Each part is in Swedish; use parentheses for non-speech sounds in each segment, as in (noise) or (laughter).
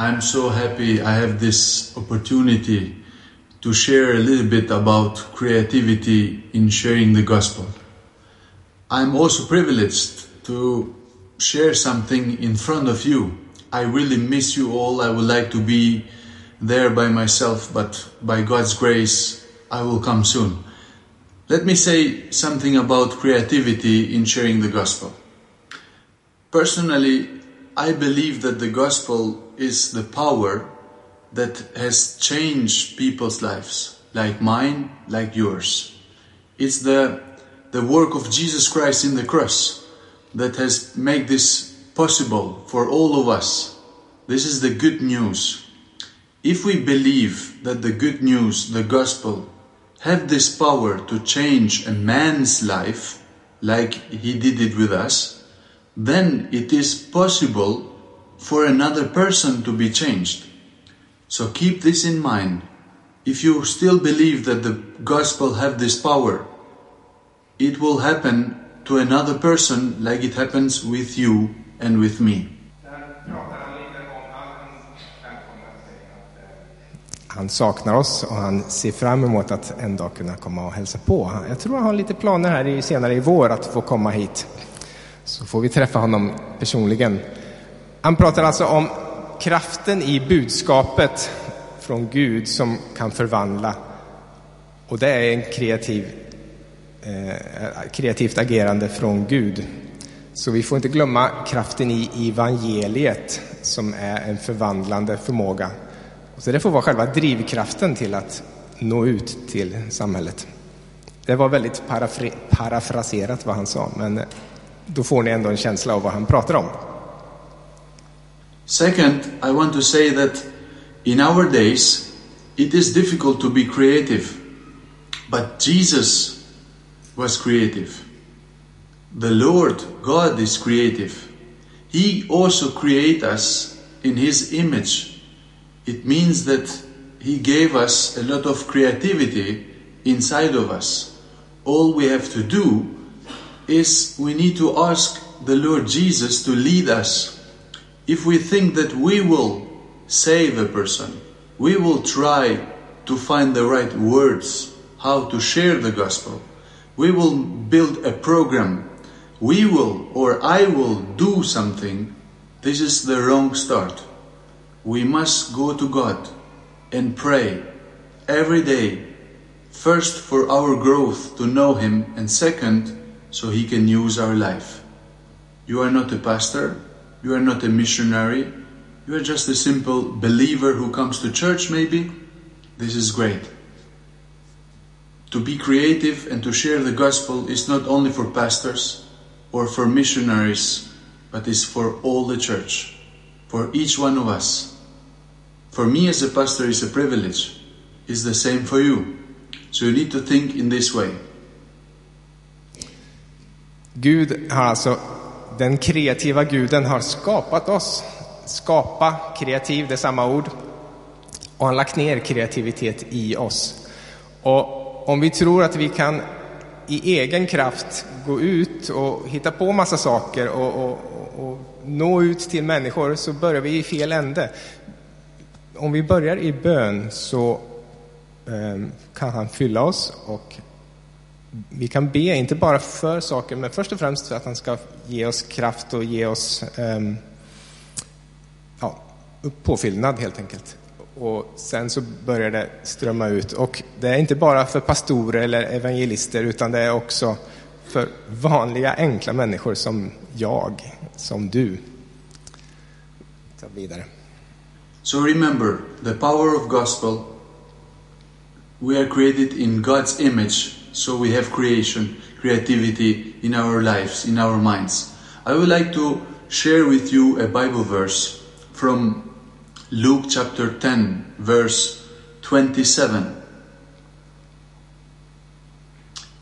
I'm so happy I have this opportunity to share a little bit about creativity in sharing the gospel. I'm also privileged to share something in front of you. I really miss you all. I would like to be there by myself, but by God's grace, I will come soon. Let me say something about creativity in sharing the gospel. Personally, I believe that the gospel is the power that has changed people's lives, like mine, like yours. It's the, the work of Jesus Christ in the cross that has made this possible for all of us. This is the good news. If we believe that the good news, the gospel, have this power to change a man's life, like he did it with us, then it is possible for another person to be changed. So keep this in mind. If you still believe that the gospel have this power, it will happen to another person like it happens with you and with me. Han saknar oss och han ser fram emot att en dag kunna komma och hälsa på. Jag tror han har lite planer här senare i vår att få komma hit. Så får vi träffa honom personligen. Han pratar alltså om kraften i budskapet från Gud som kan förvandla. Och det är en kreativ, eh, kreativt agerande från Gud. Så vi får inte glömma kraften i evangeliet som är en förvandlande förmåga. Så det får vara själva drivkraften till att nå ut till samhället. Det var väldigt parafraserat vad han sa, men då får ni ändå en känsla av vad han pratar om. Second, I want to say that in our days it is difficult to be creative, but Jesus was creative. The Lord God is creative. He also create us in his image. It means that he gave us a lot of creativity inside of us. All we have to do is we need to ask the Lord Jesus to lead us. If we think that we will save a person, we will try to find the right words, how to share the gospel. We will build a program. We will, or I will do something. This is the wrong start. We must go to God and pray every day. First, for our growth to know Him, and second, so He can use our life. You are not a pastor, you are not a missionary, you are just a simple believer who comes to church, maybe. This is great. To be creative and to share the gospel is not only for pastors or for missionaries, but is for all the church, for each one of us. For me as a pastor is a privilege, is the same for you. So you need to think in this way. Gud har alltså, den kreativa guden har skapat oss. Skapa, kreativ, det är samma ord. Och han har lagt ner kreativitet i oss. Och om vi tror att vi kan i egen kraft gå ut och hitta på massa saker och, och, och, nå ut till människor så börjar vi i fel ände. Om vi börjar i bön så eh, kan han fylla oss och vi kan be, inte bara för saker, men först och främst för att han ska ge oss kraft och ge oss um, ja, påfyllnad helt enkelt. Och sen så börjar det strömma ut. Och det är inte bara för pastorer eller evangelister, utan det är också för vanliga enkla människor som jag, som du. Ta vidare. So remember the power of gospel. We are created in God's image, so we have creation, creativity in our lives, in our minds. I would like to share with you a Bible verse from Luke chapter 10, verse 27.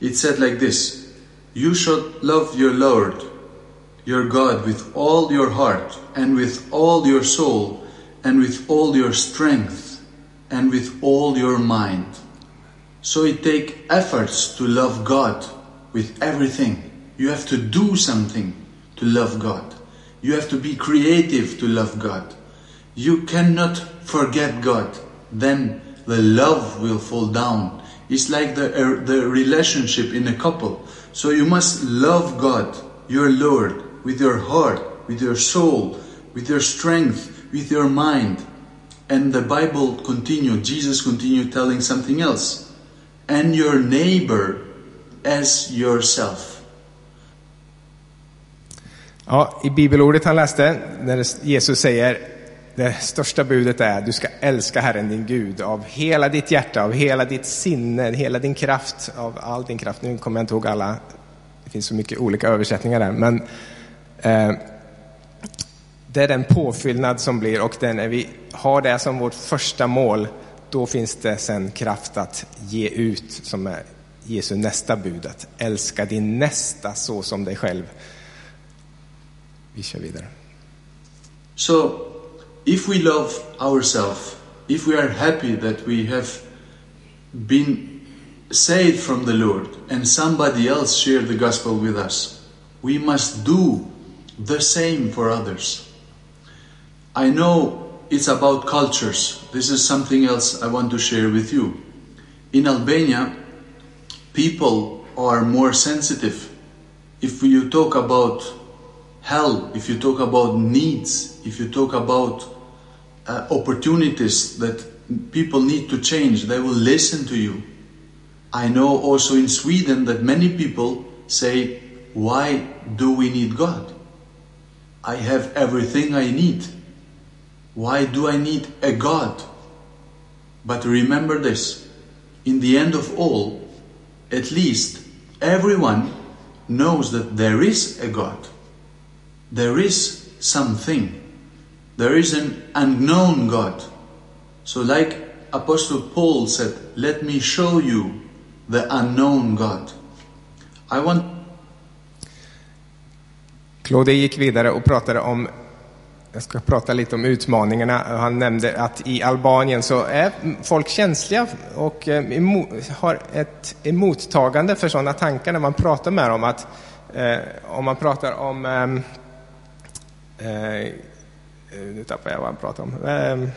It said like this You shall love your Lord, your God, with all your heart, and with all your soul, and with all your strength, and with all your mind. So it takes efforts to love God with everything. You have to do something to love God. You have to be creative to love God. you cannot forget God. Then the love will fall down. It's like the, uh, the relationship in a couple. So you must love God, your Lord, with your heart, with your soul, with your strength, with your mind. And the Bible continued, Jesus continued telling something else. And your neighbor as yourself. Ja, I bibelordet han läste, när Jesus säger det största budet är du ska älska Herren din Gud av hela ditt hjärta, av hela ditt sinne, hela din kraft, av all din kraft. Nu kommer jag inte ihåg alla, det finns så mycket olika översättningar där. Men eh, det är den påfyllnad som blir och den, när vi har det som vårt första mål, då finns det sen kraft att ge ut som är Jesu nästa bud, att älska din nästa så som dig själv. Vi kör vidare. So, if we love ourselves, if we are happy that we have been saved from the Lord and somebody else delar the gospel with us, we must do the same for others. I know it's about cultures. This is something else I want to share with you. In Albania, people are more sensitive. If you talk about hell, if you talk about needs, if you talk about uh, opportunities that people need to change, they will listen to you. I know also in Sweden that many people say, Why do we need God? I have everything I need. Why do I need a God? But remember this in the end of all, at least everyone knows that there is a God. There is something. There is an unknown God. So, like Apostle Paul said, let me show you the unknown God. I want Claude gick vidare och pratade om, jag ska prata lite om utmaningarna. Han nämnde att i Albanien så är folk känsliga och eh, har ett emottagande för sådana tankar när man pratar med dem. Att, eh, om man pratar om, ehm, eh, nu tappar jag vad han pratar om. Eh,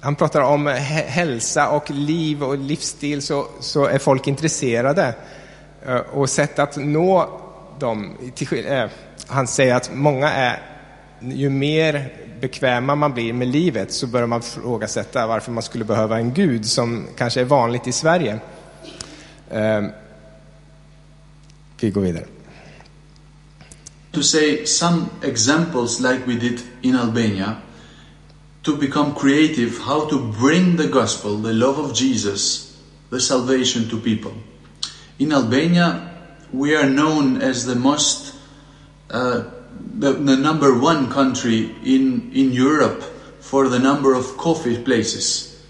han pratar om hälsa och liv och livsstil så, så är folk intresserade. Eh, Och sätt att nå dem, till, eh, han säger att många är, ju mer bekväma man blir med livet så börjar man frågasätta varför man skulle behöva en gud som kanske är vanligt i Sverige. Eh, vi går vidare. to say some examples like we did in Albania to become creative how to bring the gospel, the love of Jesus, the salvation to people. In Albania, we are known as the most uh, the, the number one country in, in Europe for the number of coffee places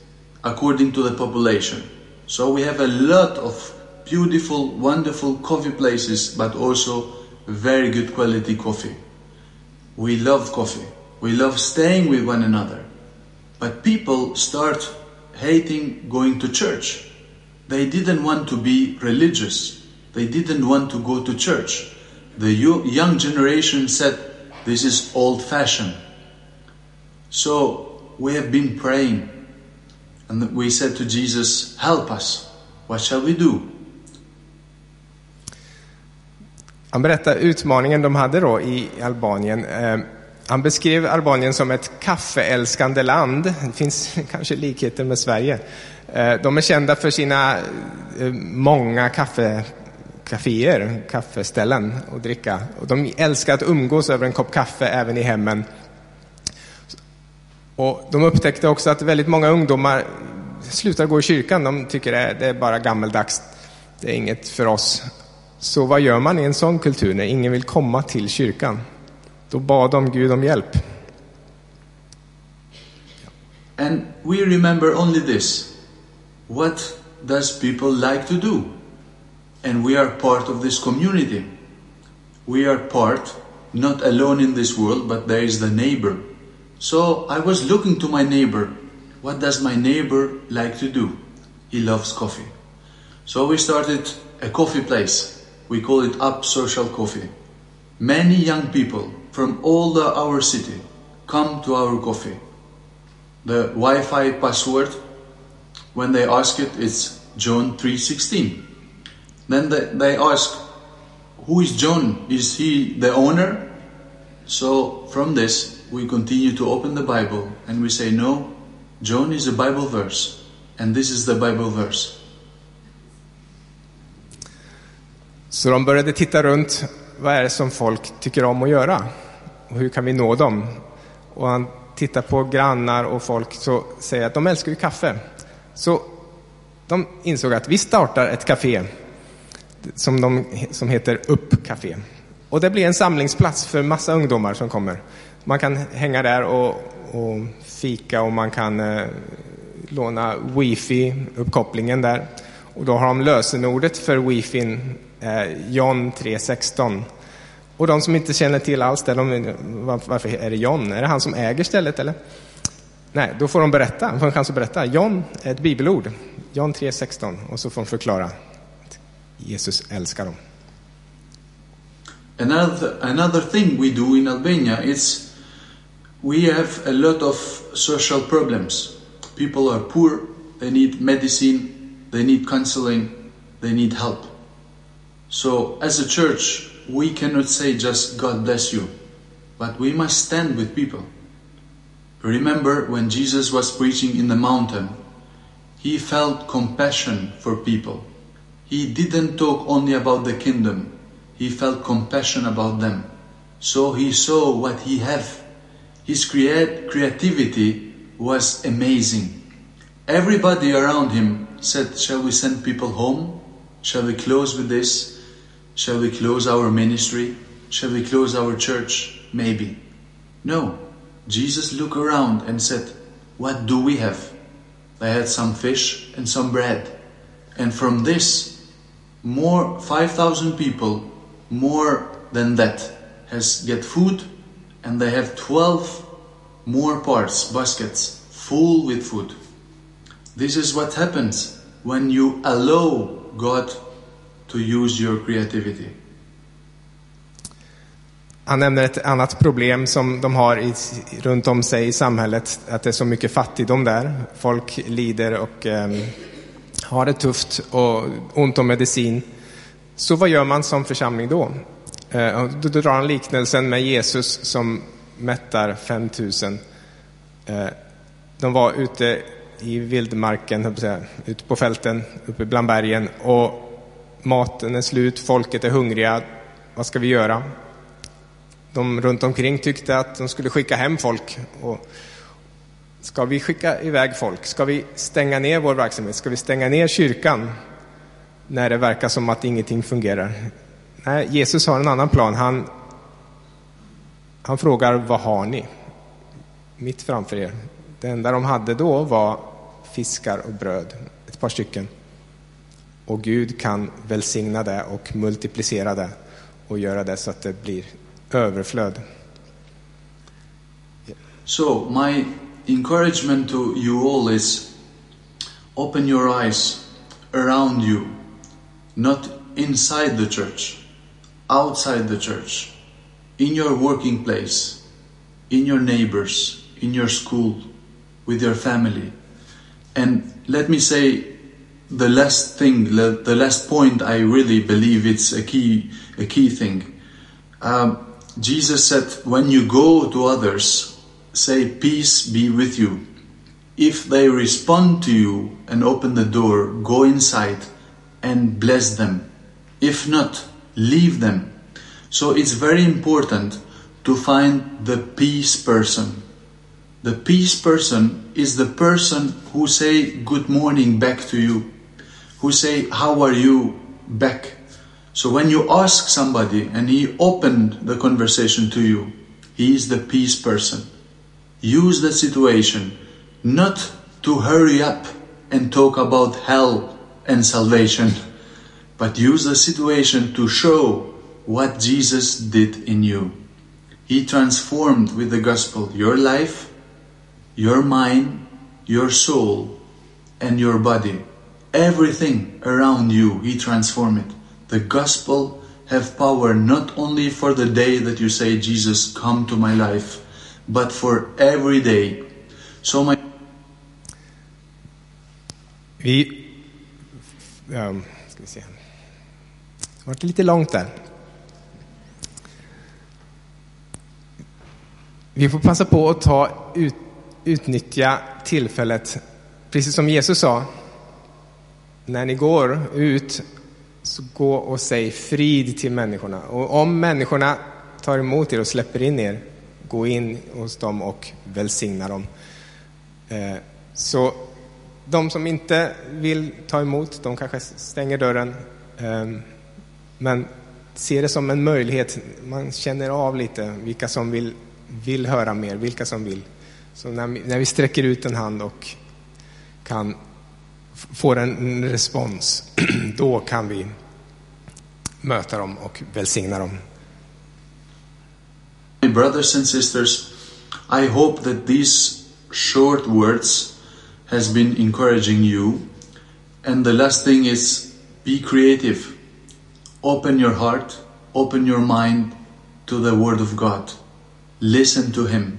according to the population. So we have a lot of beautiful, wonderful coffee places, but also very good quality coffee. We love coffee. We love staying with one another. But people start hating going to church. They didn't want to be religious. They didn't want to go to church. The young generation said, This is old fashioned. So we have been praying. And we said to Jesus, Help us. What shall we do? Han berättar utmaningen de hade då i Albanien. Eh, han beskrev Albanien som ett kaffeälskande land. Det finns (laughs) kanske likheter med Sverige. Eh, de är kända för sina eh, många kaffe, kaféer, kaffeställen att dricka. Och de älskar att umgås över en kopp kaffe även i hemmen. Och de upptäckte också att väldigt många ungdomar slutar gå i kyrkan. De tycker att det är bara gammeldags. Det är inget för oss. Så vad gör man i en sån kultur när ingen vill komma till kyrkan? Då bad de Gud om hjälp. And we remember only this. What does people like to do? And we are part of this community. We are part, not alone in this world, but there is the neighbor. So I was looking to my neighbor. What does my neighbor like to do? He loves coffee. So we started a coffee place. We call it Up Social Coffee. Many young people from all the, our city come to our coffee. The Wi-Fi password, when they ask it, it's John 3:16. Then they, they ask, who is John? Is he the owner? So from this, we continue to open the Bible and we say, no, John is a Bible verse, and this is the Bible verse. Så de började titta runt, vad är det som folk tycker om att göra? Och hur kan vi nå dem? Och han tittar på grannar och folk så säger att de älskar ju kaffe. Så de insåg att vi startar ett café som, de, som heter Upp Café. Och det blir en samlingsplats för massa ungdomar som kommer. Man kan hänga där och, och fika och man kan eh, låna wifi-uppkopplingen där. Och då har de lösenordet för wifi eh, John 3.16. Och de som inte känner till alls det, de, varför är det John? Är det han som äger stället eller? Nej, då får de berätta, de får en chans att berätta. John är ett bibelord, John 3.16 och så får de förklara Jesus älskar dem. Another, another thing we do in Albania is we have a lot of social problems. People are poor, they need medicine, they need counseling, they need help. So, as a church, we cannot say just God bless you, but we must stand with people. Remember when Jesus was preaching in the mountain, he felt compassion for people. He didn't talk only about the kingdom, he felt compassion about them. So he saw what he had. His creat- creativity was amazing. Everybody around him said, Shall we send people home? Shall we close with this? Shall we close our ministry? Shall we close our church? Maybe. No. Jesus looked around and said, What do we have? They had some fish and some bread. And from this, more 5,000 people, more than that, has get food and they have 12 more parts, baskets, full with food. This is what happens when you allow God to use your creativity. Han nämner ett annat problem som de har i, runt om sig i samhället, att det är så mycket fattigdom där. Folk lider och eh, har det tufft och ont om medicin. Så vad gör man som församling då? Eh, då drar han liknelsen med Jesus som mättar 5000. Eh, de var ute i vildmarken, ute på fälten, uppe bland bergen och maten är slut, folket är hungriga. Vad ska vi göra? De runt omkring tyckte att de skulle skicka hem folk. Och ska vi skicka iväg folk? Ska vi stänga ner vår verksamhet? Ska vi stänga ner kyrkan när det verkar som att ingenting fungerar? Nej, Jesus har en annan plan. Han, han frågar, vad har ni? Mitt framför er. Det enda de hade då var fiskar och bröd, ett par stycken. Och Gud kan välsigna det och multiplicera det och göra det så att det blir överflöd. So, my encouragement to you all is open your eyes around you, not inside the church, outside the church, in your working place, in your neighbors, in your school, with your family. And let me say the last thing, the last point I really believe it's a key, a key thing. Um, Jesus said, when you go to others, say, peace be with you. If they respond to you and open the door, go inside and bless them. If not, leave them. So it's very important to find the peace person. The peace person is the person who say good morning back to you, who say how are you back. So when you ask somebody and he opened the conversation to you, he is the peace person. Use the situation not to hurry up and talk about hell and salvation, but use the situation to show what Jesus did in you. He transformed with the gospel your life, your mind, your soul, and your body. Everything around you, He transformed it. The gospel have power not only for the day that you say, Jesus, come to my life, but for every day. So my Vi... Um, ska vi se. Det vart lite långt där. Vi får passa på att ta ut, utnyttja tillfället, precis som Jesus sa. När ni går ut, så gå och säg frid till människorna. Och om människorna tar emot er och släpper in er, gå in hos dem och välsigna dem. Eh, så de som inte vill ta emot, de kanske stänger dörren. Eh, men se det som en möjlighet. Man känner av lite vilka som vill, vill höra mer, vilka som vill. Så när, när vi sträcker ut en hand och kan få en respons, (clears throat) då kan vi möta dem och välsigna dem. Brothers and sisters, I hope that these short words has been encouraging you. And the last thing is be creative. Open your heart, open your mind to the Word of God. Listen to Him.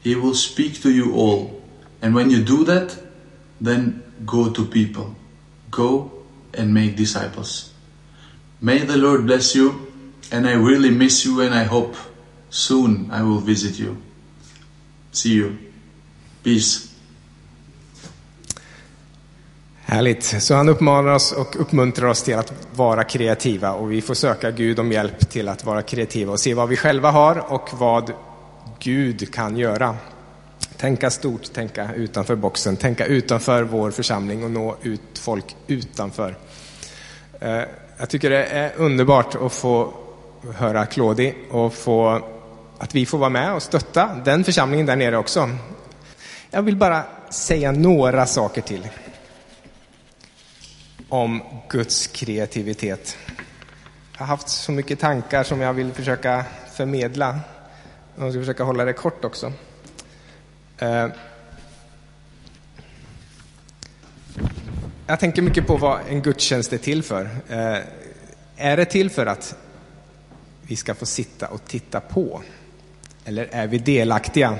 He will speak to you all. And when you do that, then go to people. Go and make disciples. May the Lord bless you. And I really miss you, and I hope soon I will visit you. See you. Peace. Härligt. Så han uppmanar oss och uppmuntrar oss till att vara kreativa och vi får söka Gud om hjälp till att vara kreativa och se vad vi själva har och vad Gud kan göra. Tänka stort, tänka utanför boxen, tänka utanför vår församling och nå ut folk utanför. Eh, jag tycker det är underbart att få höra Claudie och få, att vi får vara med och stötta den församlingen där nere också. Jag vill bara säga några saker till om Guds kreativitet. Jag har haft så mycket tankar som jag vill försöka förmedla. Jag ska försöka hålla det kort också. Eh, jag tänker mycket på vad en gudstjänst är till för. Eh, är det till för att vi ska få sitta och titta på? Eller är vi delaktiga?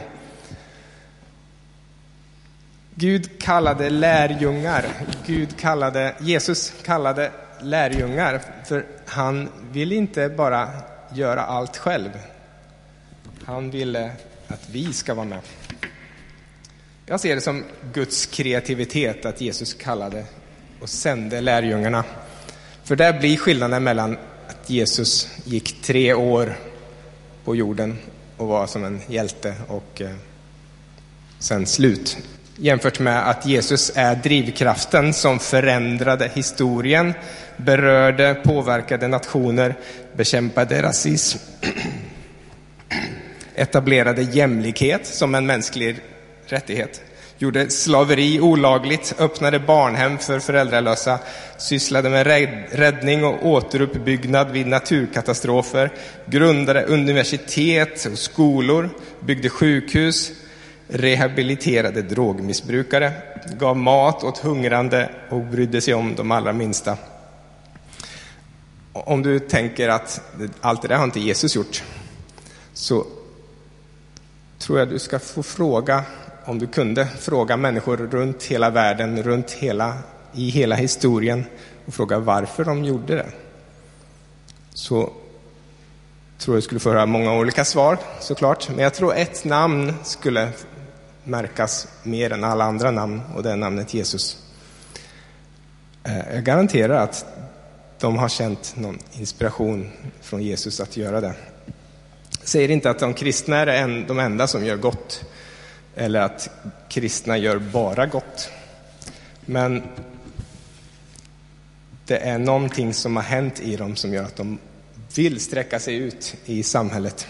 Gud kallade lärjungar, Gud kallade, Jesus kallade lärjungar, för han ville inte bara göra allt själv. Han ville att vi ska vara med. Jag ser det som Guds kreativitet att Jesus kallade och sände lärjungarna. För där blir skillnaden mellan att Jesus gick tre år på jorden och var som en hjälte och eh, sen slut. Jämfört med att Jesus är drivkraften som förändrade historien, berörde, påverkade nationer, bekämpade rasism, (clears throat) etablerade jämlikhet som en mänsklig rättighet, gjorde slaveri olagligt, öppnade barnhem för föräldralösa, sysslade med räddning och återuppbyggnad vid naturkatastrofer, grundade universitet och skolor, byggde sjukhus, rehabiliterade drogmissbrukare, gav mat åt hungrande och brydde sig om de allra minsta. Om du tänker att allt det där har inte Jesus gjort, så tror jag du ska få fråga, om du kunde, fråga människor runt hela världen, runt hela, i hela historien och fråga varför de gjorde det. Så tror jag skulle få höra många olika svar såklart, men jag tror ett namn skulle märkas mer än alla andra namn och det är namnet Jesus. Eh, jag garanterar att de har känt någon inspiration från Jesus att göra det. Jag säger inte att de kristna är de enda som gör gott eller att kristna gör bara gott. Men det är någonting som har hänt i dem som gör att de vill sträcka sig ut i samhället.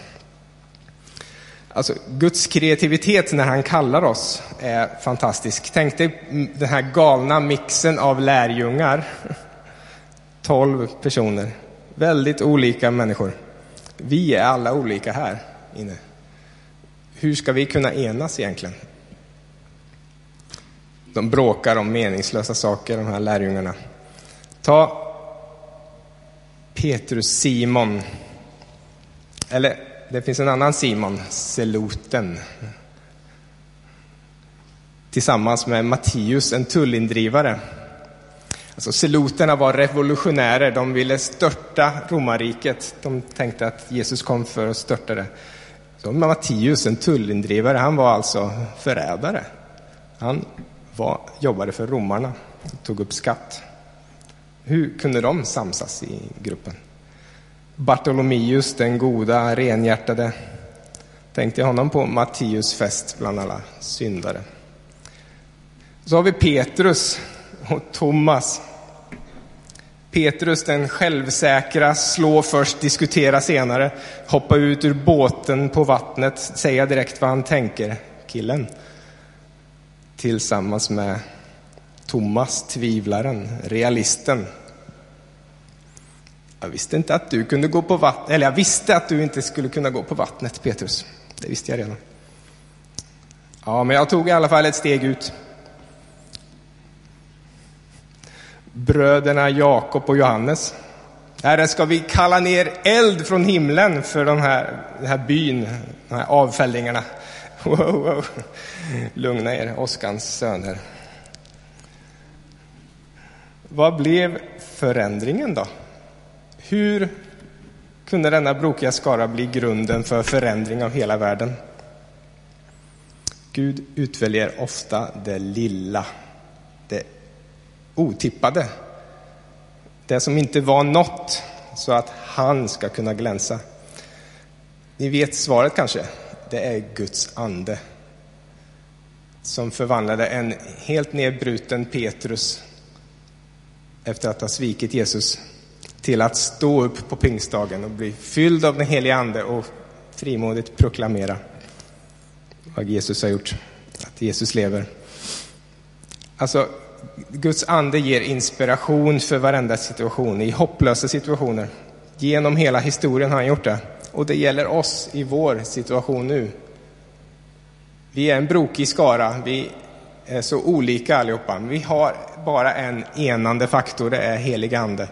Alltså, Guds kreativitet när han kallar oss är fantastisk. Tänk dig den här galna mixen av lärjungar. (laughs) Tolv personer. Väldigt olika människor. Vi är alla olika här inne. Hur ska vi kunna enas egentligen? De bråkar om meningslösa saker, de här lärjungarna. Ta Petrus Simon. Eller det finns en annan Simon, Seloten. Tillsammans med Matteus, en tullindrivare. Alltså seloterna var revolutionärer, de ville störta romarriket. De tänkte att Jesus kom för att störta det. Så Matteus, en tullindrivare, han var alltså förrädare. Han var, jobbade för romarna, tog upp skatt. Hur kunde de samsas i gruppen? Bartolomeus, den goda, renhjärtade. Tänkte honom på Matteus fest bland alla syndare. Så har vi Petrus och Thomas. Petrus, den självsäkra, slå först, diskutera senare, hoppa ut ur båten på vattnet, säga direkt vad han tänker, killen. Tillsammans med Thomas, tvivlaren, realisten. Jag visste inte att du kunde gå på vattnet, eller jag visste att du inte skulle kunna gå på vattnet, Petrus. Det visste jag redan. Ja, men jag tog i alla fall ett steg ut. Bröderna Jakob och Johannes. Herre, ska vi kalla ner eld från himlen för den här, den här byn, de här avfällingarna. (laughs) Wow, wow. Lugna er, Oskans söner. Vad blev förändringen då? Hur kunde denna brokiga skara bli grunden för förändring av hela världen? Gud utväljer ofta det lilla, det otippade. Det som inte var något, så att han ska kunna glänsa. Ni vet svaret kanske? Det är Guds ande som förvandlade en helt nedbruten Petrus efter att ha svikit Jesus till att stå upp på pingstdagen och bli fylld av den helige Ande och frimodigt proklamera vad Jesus har gjort, att Jesus lever. Alltså, Guds ande ger inspiration för varenda situation, i hopplösa situationer. Genom hela historien har han gjort det. Och det gäller oss i vår situation nu. Vi är en brokig skara, vi är så olika allihopa. Vi har bara en enande faktor, det är helig ande.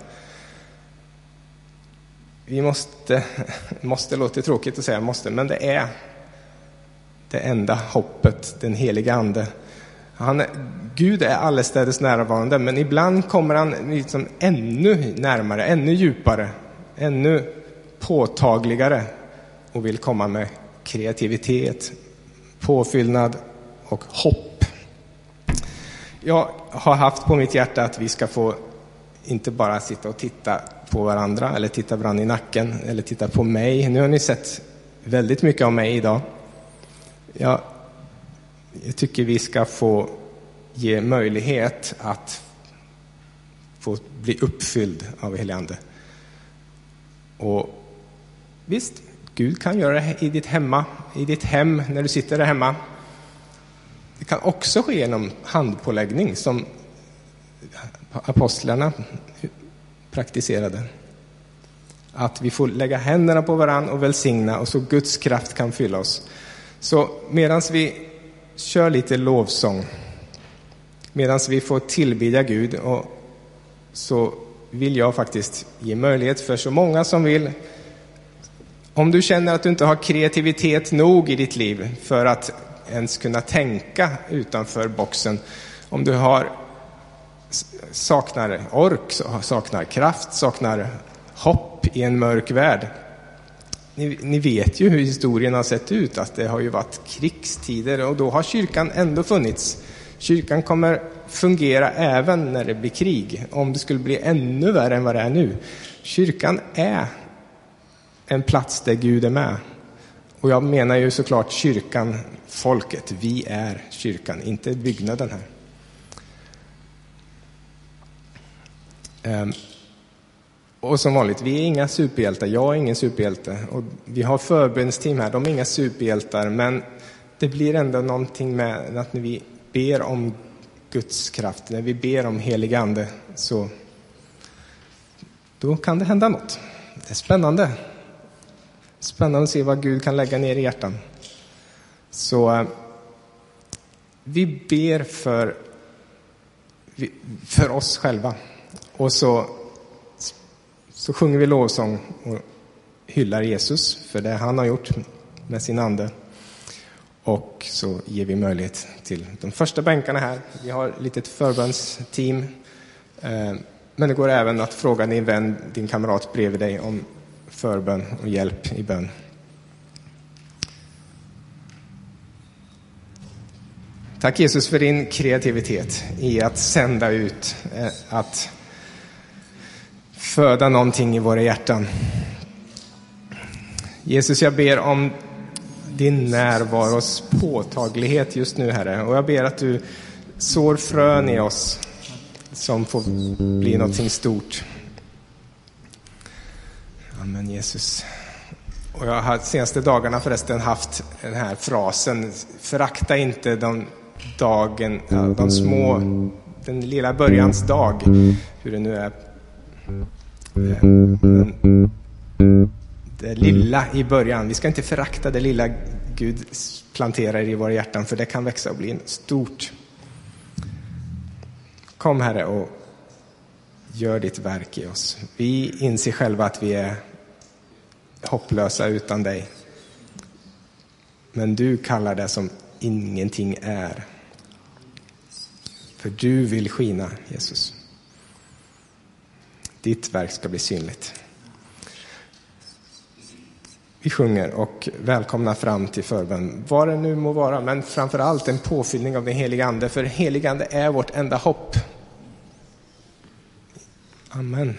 Vi måste, (laughs) måste låter tråkigt att säga måste, men det är det enda hoppet, den heliga ande. Han, Gud är allestädes närvarande, men ibland kommer han liksom ännu närmare, ännu djupare, ännu påtagligare och vill komma med kreativitet, påfyllnad och hopp. Jag har haft på mitt hjärta att vi ska få inte bara sitta och titta på varandra eller titta varandra i nacken eller titta på mig. Nu har ni sett väldigt mycket av mig idag. Jag, jag tycker vi ska få ge möjlighet att få bli uppfylld av heligande. Och visst, Gud kan göra det i ditt hemma, i ditt hem, när du sitter där hemma. Det kan också ske genom handpåläggning som apostlarna praktiserade. Att vi får lägga händerna på varandra och välsigna och så Guds kraft kan fylla oss. Så medan vi kör lite lovsång medan vi får tillbedja Gud och så vill jag faktiskt ge möjlighet för så många som vill. Om du känner att du inte har kreativitet nog i ditt liv för att ens kunna tänka utanför boxen, om du har saknar ork, saknar kraft, saknar hopp i en mörk värld. Ni, ni, vet ju hur historien har sett ut, att det har ju varit krigstider och då har kyrkan ändå funnits. Kyrkan kommer fungera även när det blir krig, om det skulle bli ännu värre än vad det är nu. Kyrkan är en plats där Gud är med. Och jag menar ju såklart kyrkan, folket. Vi är kyrkan, inte byggnaden här. Um och som vanligt, vi är inga superhjältar. Jag är ingen superhjälte. Och vi har förbönsteam här, de är inga superhjältar. Men det blir ändå någonting med att när vi ber om Guds kraft, när vi ber om helig ande, så då kan det hända något. Det är spännande. Spännande att se vad Gud kan lägga ner i hjärtan. Så eh, vi ber för, för oss själva. Och så, så sjunger vi lovsång och hyllar Jesus för det han har gjort med sin ande. Och så ger vi möjlighet till de första bänkarna här. Vi har ett litet förbönsteam eh, Men det går även att fråga din vän, din kamrat bredvid dig om förbön och hjälp i bön. Tack Jesus för din kreativitet i att sända ut, eh, att föda någonting i våra hjärtan. Jesus, jag ber om din närvaros påtaglighet just nu, Herre. Och jag ber att du sår frön i oss som får bli någonting stort. Amen, Jesus. Och jag har senaste dagarna förresten haft den här frasen, förakta inte de, dagen, de små, den lilla börjans dag, hur det nu är. Eh, det lilla i början, vi ska inte förakta det lilla Gud planterar i våra hjärtan, för det kan växa och bli stort. Kom Herre och gör ditt verk i oss. Vi inser själva att vi är hopplösa utan dig. Men du kallar det som ingenting är. För du vill skina, Jesus. Ditt verk ska bli synligt. Vi sjunger och välkomnar fram till förbön, vad det nu må vara, men framför allt en påfyllning av den heliga Ande, för helig Ande är vårt enda hopp. Amen.